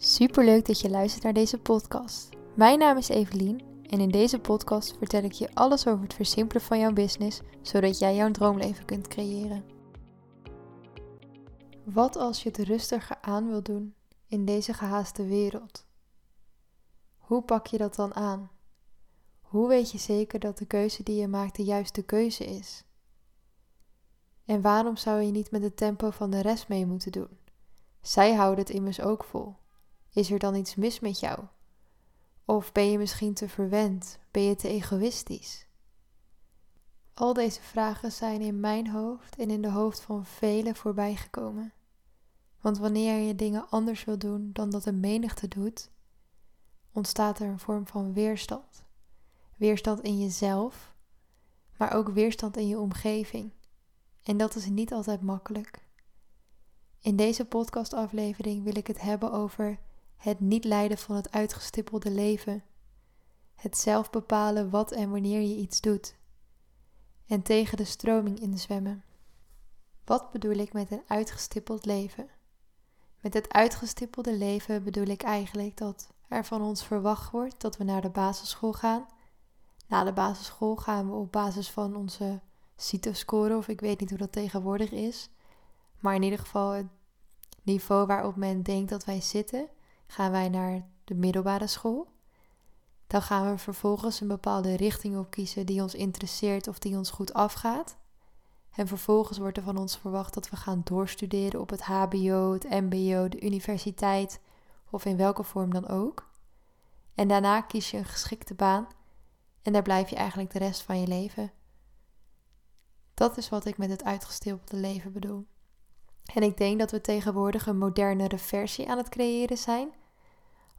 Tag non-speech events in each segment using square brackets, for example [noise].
Superleuk dat je luistert naar deze podcast. Mijn naam is Evelien en in deze podcast vertel ik je alles over het versimpelen van jouw business, zodat jij jouw droomleven kunt creëren. Wat als je het rustiger aan wil doen in deze gehaaste wereld? Hoe pak je dat dan aan? Hoe weet je zeker dat de keuze die je maakt de juiste keuze is? En waarom zou je niet met het tempo van de rest mee moeten doen? Zij houden het immers ook vol. Is er dan iets mis met jou? Of ben je misschien te verwend? Ben je te egoïstisch? Al deze vragen zijn in mijn hoofd en in de hoofd van velen voorbijgekomen. Want wanneer je dingen anders wil doen dan dat een menigte doet, ontstaat er een vorm van weerstand. Weerstand in jezelf, maar ook weerstand in je omgeving. En dat is niet altijd makkelijk. In deze podcastaflevering wil ik het hebben over het niet leiden van het uitgestippelde leven. Het zelf bepalen wat en wanneer je iets doet. En tegen de stroming inzwemmen. Wat bedoel ik met een uitgestippeld leven? Met het uitgestippelde leven bedoel ik eigenlijk dat er van ons verwacht wordt dat we naar de basisschool gaan. Na de basisschool gaan we op basis van onze CITO-score, of ik weet niet hoe dat tegenwoordig is. Maar in ieder geval het niveau waarop men denkt dat wij zitten, gaan wij naar de middelbare school. Dan gaan we vervolgens een bepaalde richting op kiezen die ons interesseert of die ons goed afgaat. En vervolgens wordt er van ons verwacht dat we gaan doorstuderen op het HBO, het MBO, de universiteit of in welke vorm dan ook. En daarna kies je een geschikte baan en daar blijf je eigenlijk de rest van je leven. Dat is wat ik met het uitgestippelde leven bedoel. En ik denk dat we tegenwoordig een modernere versie aan het creëren zijn.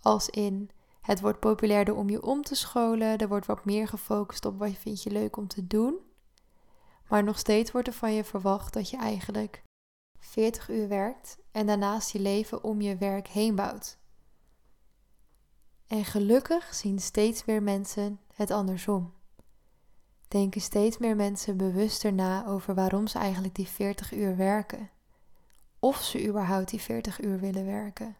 Als in het wordt populairder om je om te scholen, er wordt wat meer gefocust op wat vind je leuk om te doen. Maar nog steeds wordt er van je verwacht dat je eigenlijk 40 uur werkt en daarnaast je leven om je werk heen bouwt. En gelukkig zien steeds meer mensen het andersom. Denken steeds meer mensen bewuster na over waarom ze eigenlijk die 40 uur werken of ze überhaupt die 40 uur willen werken.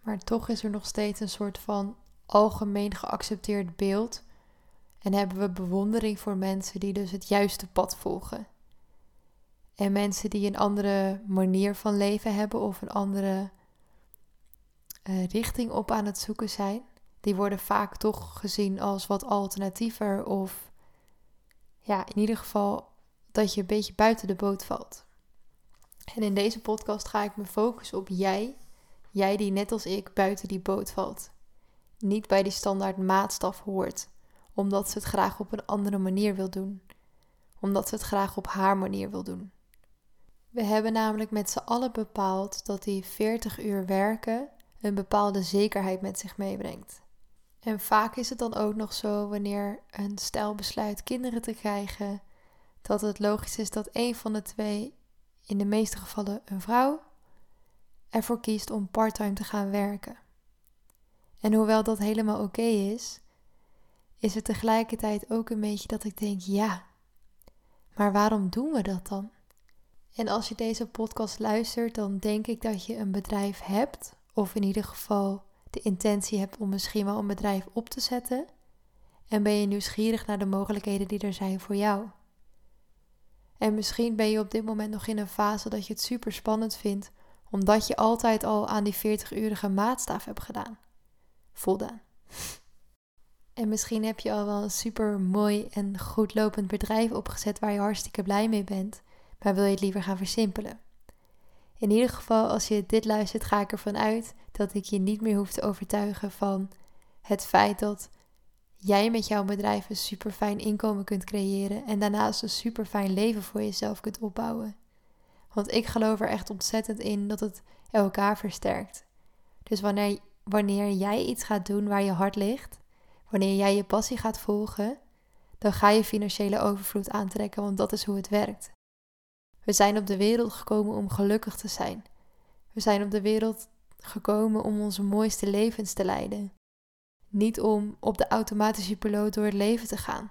Maar toch is er nog steeds een soort van algemeen geaccepteerd beeld en hebben we bewondering voor mensen die dus het juiste pad volgen. En mensen die een andere manier van leven hebben of een andere uh, richting op aan het zoeken zijn, die worden vaak toch gezien als wat alternatiever of ja, in ieder geval dat je een beetje buiten de boot valt. En in deze podcast ga ik me focussen op jij. Jij die net als ik buiten die boot valt. Niet bij die standaard maatstaf hoort, omdat ze het graag op een andere manier wil doen. Omdat ze het graag op haar manier wil doen. We hebben namelijk met z'n allen bepaald dat die 40 uur werken een bepaalde zekerheid met zich meebrengt. En vaak is het dan ook nog zo wanneer een stel besluit kinderen te krijgen, dat het logisch is dat een van de twee in de meeste gevallen een vrouw, ervoor kiest om parttime te gaan werken. En hoewel dat helemaal oké is, is het tegelijkertijd ook een beetje dat ik denk: ja, maar waarom doen we dat dan? En als je deze podcast luistert, dan denk ik dat je een bedrijf hebt, of in ieder geval de intentie hebt om misschien wel een bedrijf op te zetten. En ben je nieuwsgierig naar de mogelijkheden die er zijn voor jou. En misschien ben je op dit moment nog in een fase dat je het super spannend vindt, omdat je altijd al aan die 40-urige maatstaf hebt gedaan. Voldaan. En misschien heb je al wel een super mooi en goed lopend bedrijf opgezet waar je hartstikke blij mee bent, maar wil je het liever gaan versimpelen. In ieder geval, als je dit luistert, ga ik ervan uit dat ik je niet meer hoef te overtuigen van het feit dat jij met jouw bedrijf een super fijn inkomen kunt creëren en daarnaast een super fijn leven voor jezelf kunt opbouwen. Want ik geloof er echt ontzettend in dat het elkaar versterkt. Dus wanneer, wanneer jij iets gaat doen waar je hart ligt, wanneer jij je passie gaat volgen, dan ga je financiële overvloed aantrekken, want dat is hoe het werkt. We zijn op de wereld gekomen om gelukkig te zijn. We zijn op de wereld gekomen om onze mooiste levens te leiden. Niet om op de automatische piloot door het leven te gaan.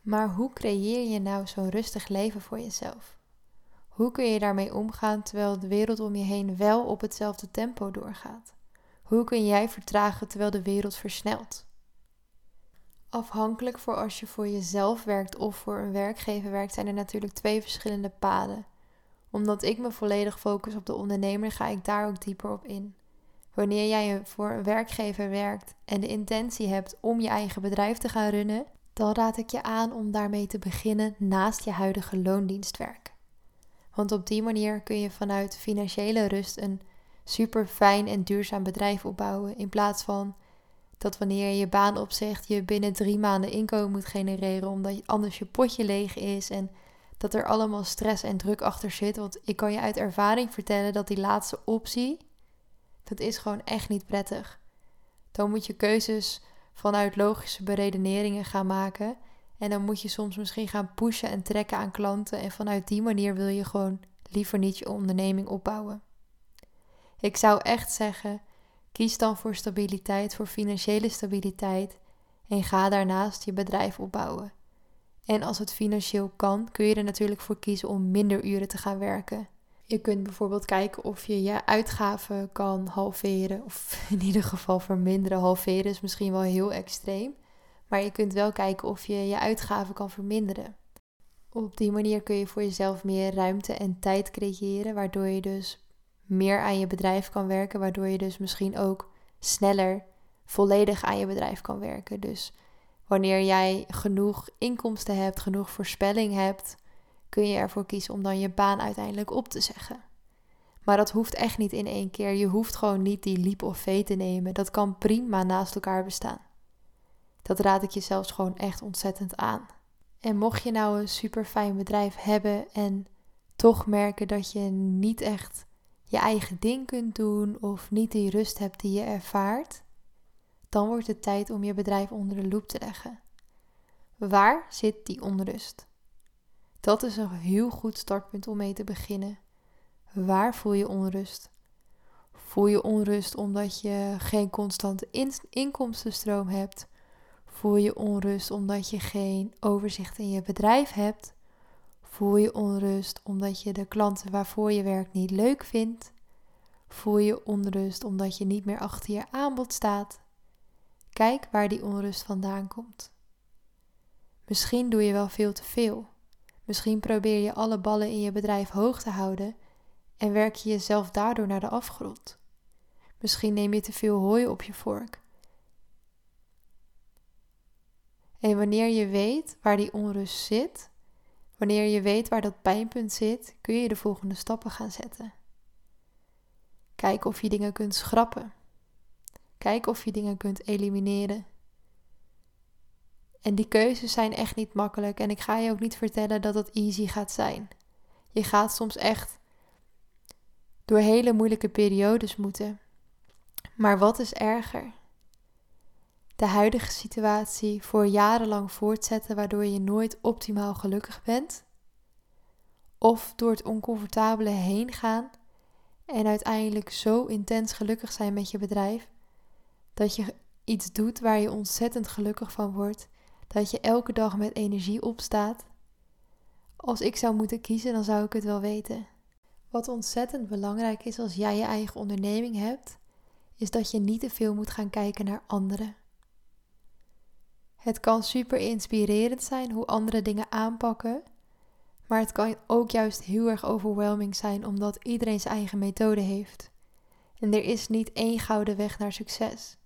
Maar hoe creëer je nou zo'n rustig leven voor jezelf? Hoe kun je daarmee omgaan terwijl de wereld om je heen wel op hetzelfde tempo doorgaat? Hoe kun jij vertragen terwijl de wereld versnelt? Afhankelijk voor als je voor jezelf werkt of voor een werkgever werkt, zijn er natuurlijk twee verschillende paden. Omdat ik me volledig focus op de ondernemer, ga ik daar ook dieper op in. Wanneer jij voor een werkgever werkt en de intentie hebt om je eigen bedrijf te gaan runnen, dan raad ik je aan om daarmee te beginnen naast je huidige loondienstwerk. Want op die manier kun je vanuit financiële rust een super fijn en duurzaam bedrijf opbouwen. In plaats van dat wanneer je je baan opzegt, je binnen drie maanden inkomen moet genereren, omdat anders je potje leeg is en dat er allemaal stress en druk achter zit. Want ik kan je uit ervaring vertellen dat die laatste optie, dat is gewoon echt niet prettig. Dan moet je keuzes vanuit logische beredeneringen gaan maken. En dan moet je soms misschien gaan pushen en trekken aan klanten. En vanuit die manier wil je gewoon liever niet je onderneming opbouwen. Ik zou echt zeggen, kies dan voor stabiliteit, voor financiële stabiliteit. En ga daarnaast je bedrijf opbouwen. En als het financieel kan, kun je er natuurlijk voor kiezen om minder uren te gaan werken. Je kunt bijvoorbeeld kijken of je je uitgaven kan halveren, of [laughs] in ieder geval verminderen. Halveren is misschien wel heel extreem, maar je kunt wel kijken of je je uitgaven kan verminderen. Op die manier kun je voor jezelf meer ruimte en tijd creëren, waardoor je dus meer aan je bedrijf kan werken, waardoor je dus misschien ook sneller volledig aan je bedrijf kan werken. Dus wanneer jij genoeg inkomsten hebt, genoeg voorspelling hebt, kun je ervoor kiezen om dan je baan uiteindelijk op te zeggen. Maar dat hoeft echt niet in één keer. Je hoeft gewoon niet die leap of fee te nemen. Dat kan prima naast elkaar bestaan. Dat raad ik je zelfs gewoon echt ontzettend aan. En mocht je nou een super fijn bedrijf hebben en toch merken dat je niet echt je eigen ding kunt doen of niet die rust hebt die je ervaart, dan wordt het tijd om je bedrijf onder de loep te leggen. Waar zit die onrust? Dat is een heel goed startpunt om mee te beginnen. Waar voel je onrust? Voel je onrust omdat je geen constante inkomstenstroom hebt? Voel je onrust omdat je geen overzicht in je bedrijf hebt? Voel je onrust omdat je de klanten waarvoor je werkt niet leuk vindt? Voel je onrust omdat je niet meer achter je aanbod staat? Kijk waar die onrust vandaan komt. Misschien doe je wel veel te veel. Misschien probeer je alle ballen in je bedrijf hoog te houden en werk je jezelf daardoor naar de afgrond. Misschien neem je te veel hooi op je vork. En wanneer je weet waar die onrust zit, wanneer je weet waar dat pijnpunt zit, kun je de volgende stappen gaan zetten. Kijk of je dingen kunt schrappen. Kijk of je dingen kunt elimineren. En die keuzes zijn echt niet makkelijk en ik ga je ook niet vertellen dat het easy gaat zijn. Je gaat soms echt door hele moeilijke periodes moeten. Maar wat is erger? De huidige situatie voor jarenlang voortzetten waardoor je nooit optimaal gelukkig bent? Of door het oncomfortabele heen gaan en uiteindelijk zo intens gelukkig zijn met je bedrijf dat je iets doet waar je ontzettend gelukkig van wordt dat je elke dag met energie opstaat. Als ik zou moeten kiezen, dan zou ik het wel weten. Wat ontzettend belangrijk is als jij je eigen onderneming hebt, is dat je niet te veel moet gaan kijken naar anderen. Het kan super inspirerend zijn hoe andere dingen aanpakken, maar het kan ook juist heel erg overwhelming zijn omdat iedereen zijn eigen methode heeft. En er is niet één gouden weg naar succes.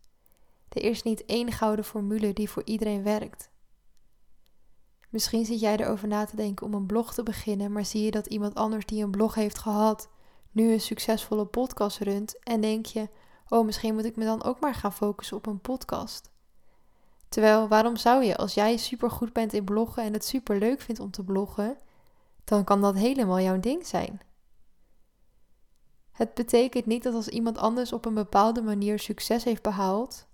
Er is niet één gouden formule die voor iedereen werkt. Misschien zit jij erover na te denken om een blog te beginnen, maar zie je dat iemand anders die een blog heeft gehad, nu een succesvolle podcast runt en denk je: oh, misschien moet ik me dan ook maar gaan focussen op een podcast. Terwijl, waarom zou je, als jij super goed bent in bloggen en het super leuk vindt om te bloggen, dan kan dat helemaal jouw ding zijn. Het betekent niet dat als iemand anders op een bepaalde manier succes heeft behaald,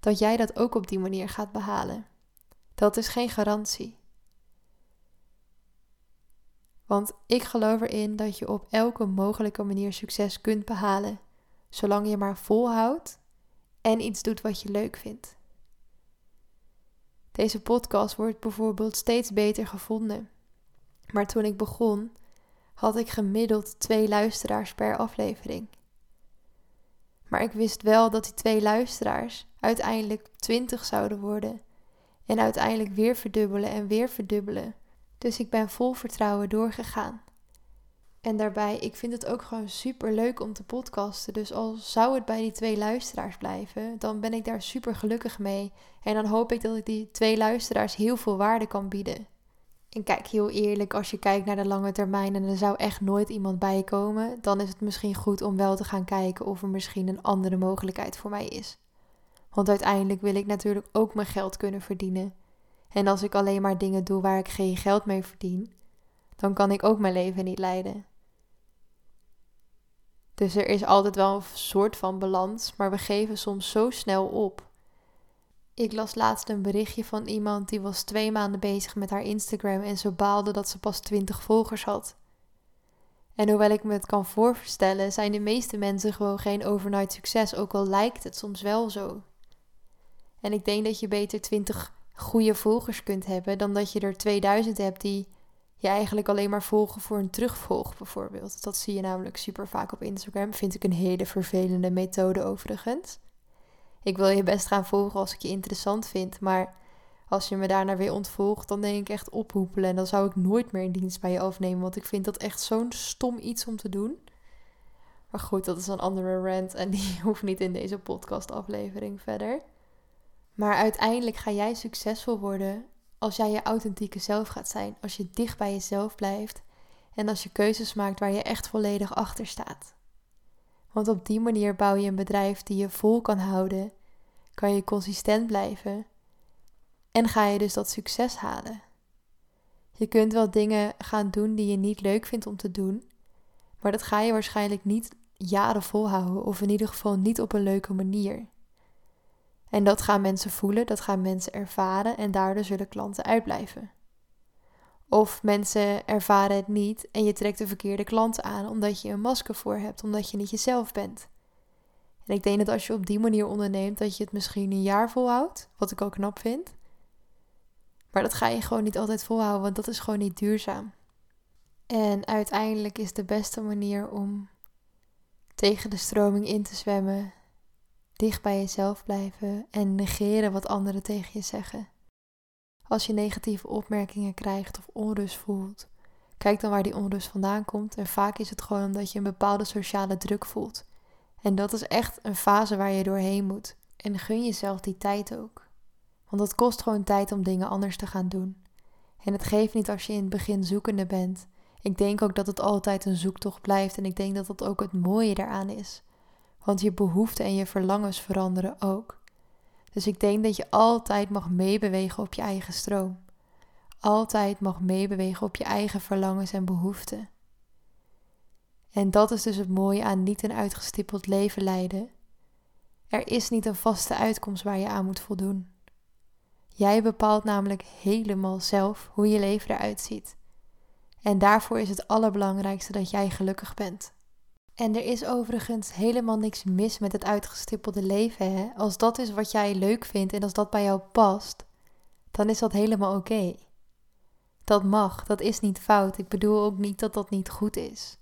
dat jij dat ook op die manier gaat behalen. Dat is geen garantie. Want ik geloof erin dat je op elke mogelijke manier succes kunt behalen, zolang je maar volhoudt en iets doet wat je leuk vindt. Deze podcast wordt bijvoorbeeld steeds beter gevonden. Maar toen ik begon, had ik gemiddeld twee luisteraars per aflevering. Maar ik wist wel dat die twee luisteraars uiteindelijk 20 zouden worden. En uiteindelijk weer verdubbelen en weer verdubbelen. Dus ik ben vol vertrouwen doorgegaan. En daarbij, ik vind het ook gewoon super leuk om te podcasten. Dus al zou het bij die twee luisteraars blijven, dan ben ik daar super gelukkig mee. En dan hoop ik dat ik die twee luisteraars heel veel waarde kan bieden. En kijk, heel eerlijk, als je kijkt naar de lange termijn en er zou echt nooit iemand bij komen, dan is het misschien goed om wel te gaan kijken of er misschien een andere mogelijkheid voor mij is. Want uiteindelijk wil ik natuurlijk ook mijn geld kunnen verdienen. En als ik alleen maar dingen doe waar ik geen geld mee verdien, dan kan ik ook mijn leven niet leiden. Dus er is altijd wel een soort van balans, maar we geven soms zo snel op. Ik las laatst een berichtje van iemand die was twee maanden bezig met haar Instagram en ze baalde dat ze pas 20 volgers had. En hoewel ik me het kan voorstellen, zijn de meeste mensen gewoon geen overnight succes, ook al lijkt het soms wel zo. En ik denk dat je beter 20 goede volgers kunt hebben dan dat je er 2000 hebt die je eigenlijk alleen maar volgen voor een terugvolg bijvoorbeeld. Dat zie je namelijk super vaak op Instagram. Vind ik een hele vervelende methode overigens. Ik wil je best gaan volgen als ik je interessant vind, maar als je me daarna weer ontvolgt, dan denk ik echt ophoepelen. En dan zou ik nooit meer een dienst bij je afnemen, want ik vind dat echt zo'n stom iets om te doen. Maar goed, dat is een andere rant en die [laughs] hoeft niet in deze podcast-aflevering verder. Maar uiteindelijk ga jij succesvol worden als jij je authentieke zelf gaat zijn, als je dicht bij jezelf blijft en als je keuzes maakt waar je echt volledig achter staat. Want op die manier bouw je een bedrijf die je vol kan houden, kan je consistent blijven en ga je dus dat succes halen. Je kunt wel dingen gaan doen die je niet leuk vindt om te doen, maar dat ga je waarschijnlijk niet jaren volhouden of in ieder geval niet op een leuke manier. En dat gaan mensen voelen, dat gaan mensen ervaren en daardoor zullen klanten uitblijven. Of mensen ervaren het niet en je trekt de verkeerde klanten aan omdat je een masker voor hebt, omdat je niet jezelf bent. En ik denk dat als je op die manier onderneemt, dat je het misschien een jaar volhoudt, wat ik ook knap vind. Maar dat ga je gewoon niet altijd volhouden, want dat is gewoon niet duurzaam. En uiteindelijk is de beste manier om tegen de stroming in te zwemmen, dicht bij jezelf blijven en negeren wat anderen tegen je zeggen. Als je negatieve opmerkingen krijgt of onrust voelt, kijk dan waar die onrust vandaan komt. En vaak is het gewoon omdat je een bepaalde sociale druk voelt. En dat is echt een fase waar je doorheen moet. En gun jezelf die tijd ook. Want het kost gewoon tijd om dingen anders te gaan doen. En het geeft niet als je in het begin zoekende bent. Ik denk ook dat het altijd een zoektocht blijft en ik denk dat dat ook het mooie daaraan is. Want je behoeften en je verlangens veranderen ook. Dus ik denk dat je altijd mag meebewegen op je eigen stroom. Altijd mag meebewegen op je eigen verlangens en behoeften. En dat is dus het mooie aan niet een uitgestippeld leven leiden. Er is niet een vaste uitkomst waar je aan moet voldoen. Jij bepaalt namelijk helemaal zelf hoe je leven eruit ziet. En daarvoor is het allerbelangrijkste dat jij gelukkig bent. En er is overigens helemaal niks mis met het uitgestippelde leven. Hè? Als dat is wat jij leuk vindt en als dat bij jou past, dan is dat helemaal oké. Dat mag, dat is niet fout. Ik bedoel ook niet dat dat niet goed is.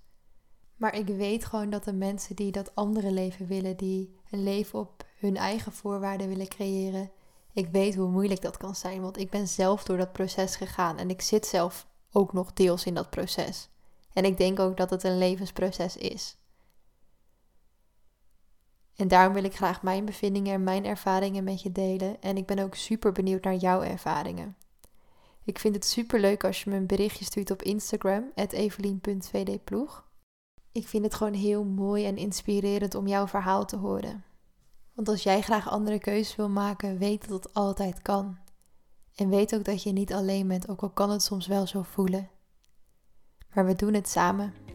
Maar ik weet gewoon dat de mensen die dat andere leven willen, die een leven op hun eigen voorwaarden willen creëren, ik weet hoe moeilijk dat kan zijn, want ik ben zelf door dat proces gegaan en ik zit zelf ook nog deels in dat proces. En ik denk ook dat het een levensproces is. En daarom wil ik graag mijn bevindingen en mijn ervaringen met je delen. En ik ben ook super benieuwd naar jouw ervaringen. Ik vind het super leuk als je me een berichtje stuurt op Instagram, evelien.vdploeg. Ik vind het gewoon heel mooi en inspirerend om jouw verhaal te horen. Want als jij graag andere keuzes wil maken, weet dat het altijd kan. En weet ook dat je niet alleen bent, ook al kan het soms wel zo voelen. Maar we doen het samen.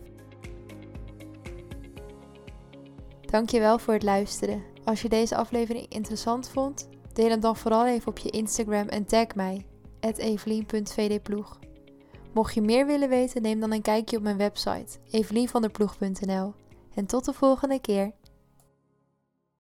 Dankjewel voor het luisteren. Als je deze aflevering interessant vond, deel hem dan vooral even op je Instagram en tag mij, evelien.vdploeg. Mocht je meer willen weten, neem dan een kijkje op mijn website, evelienvanderploeg.nl. En tot de volgende keer.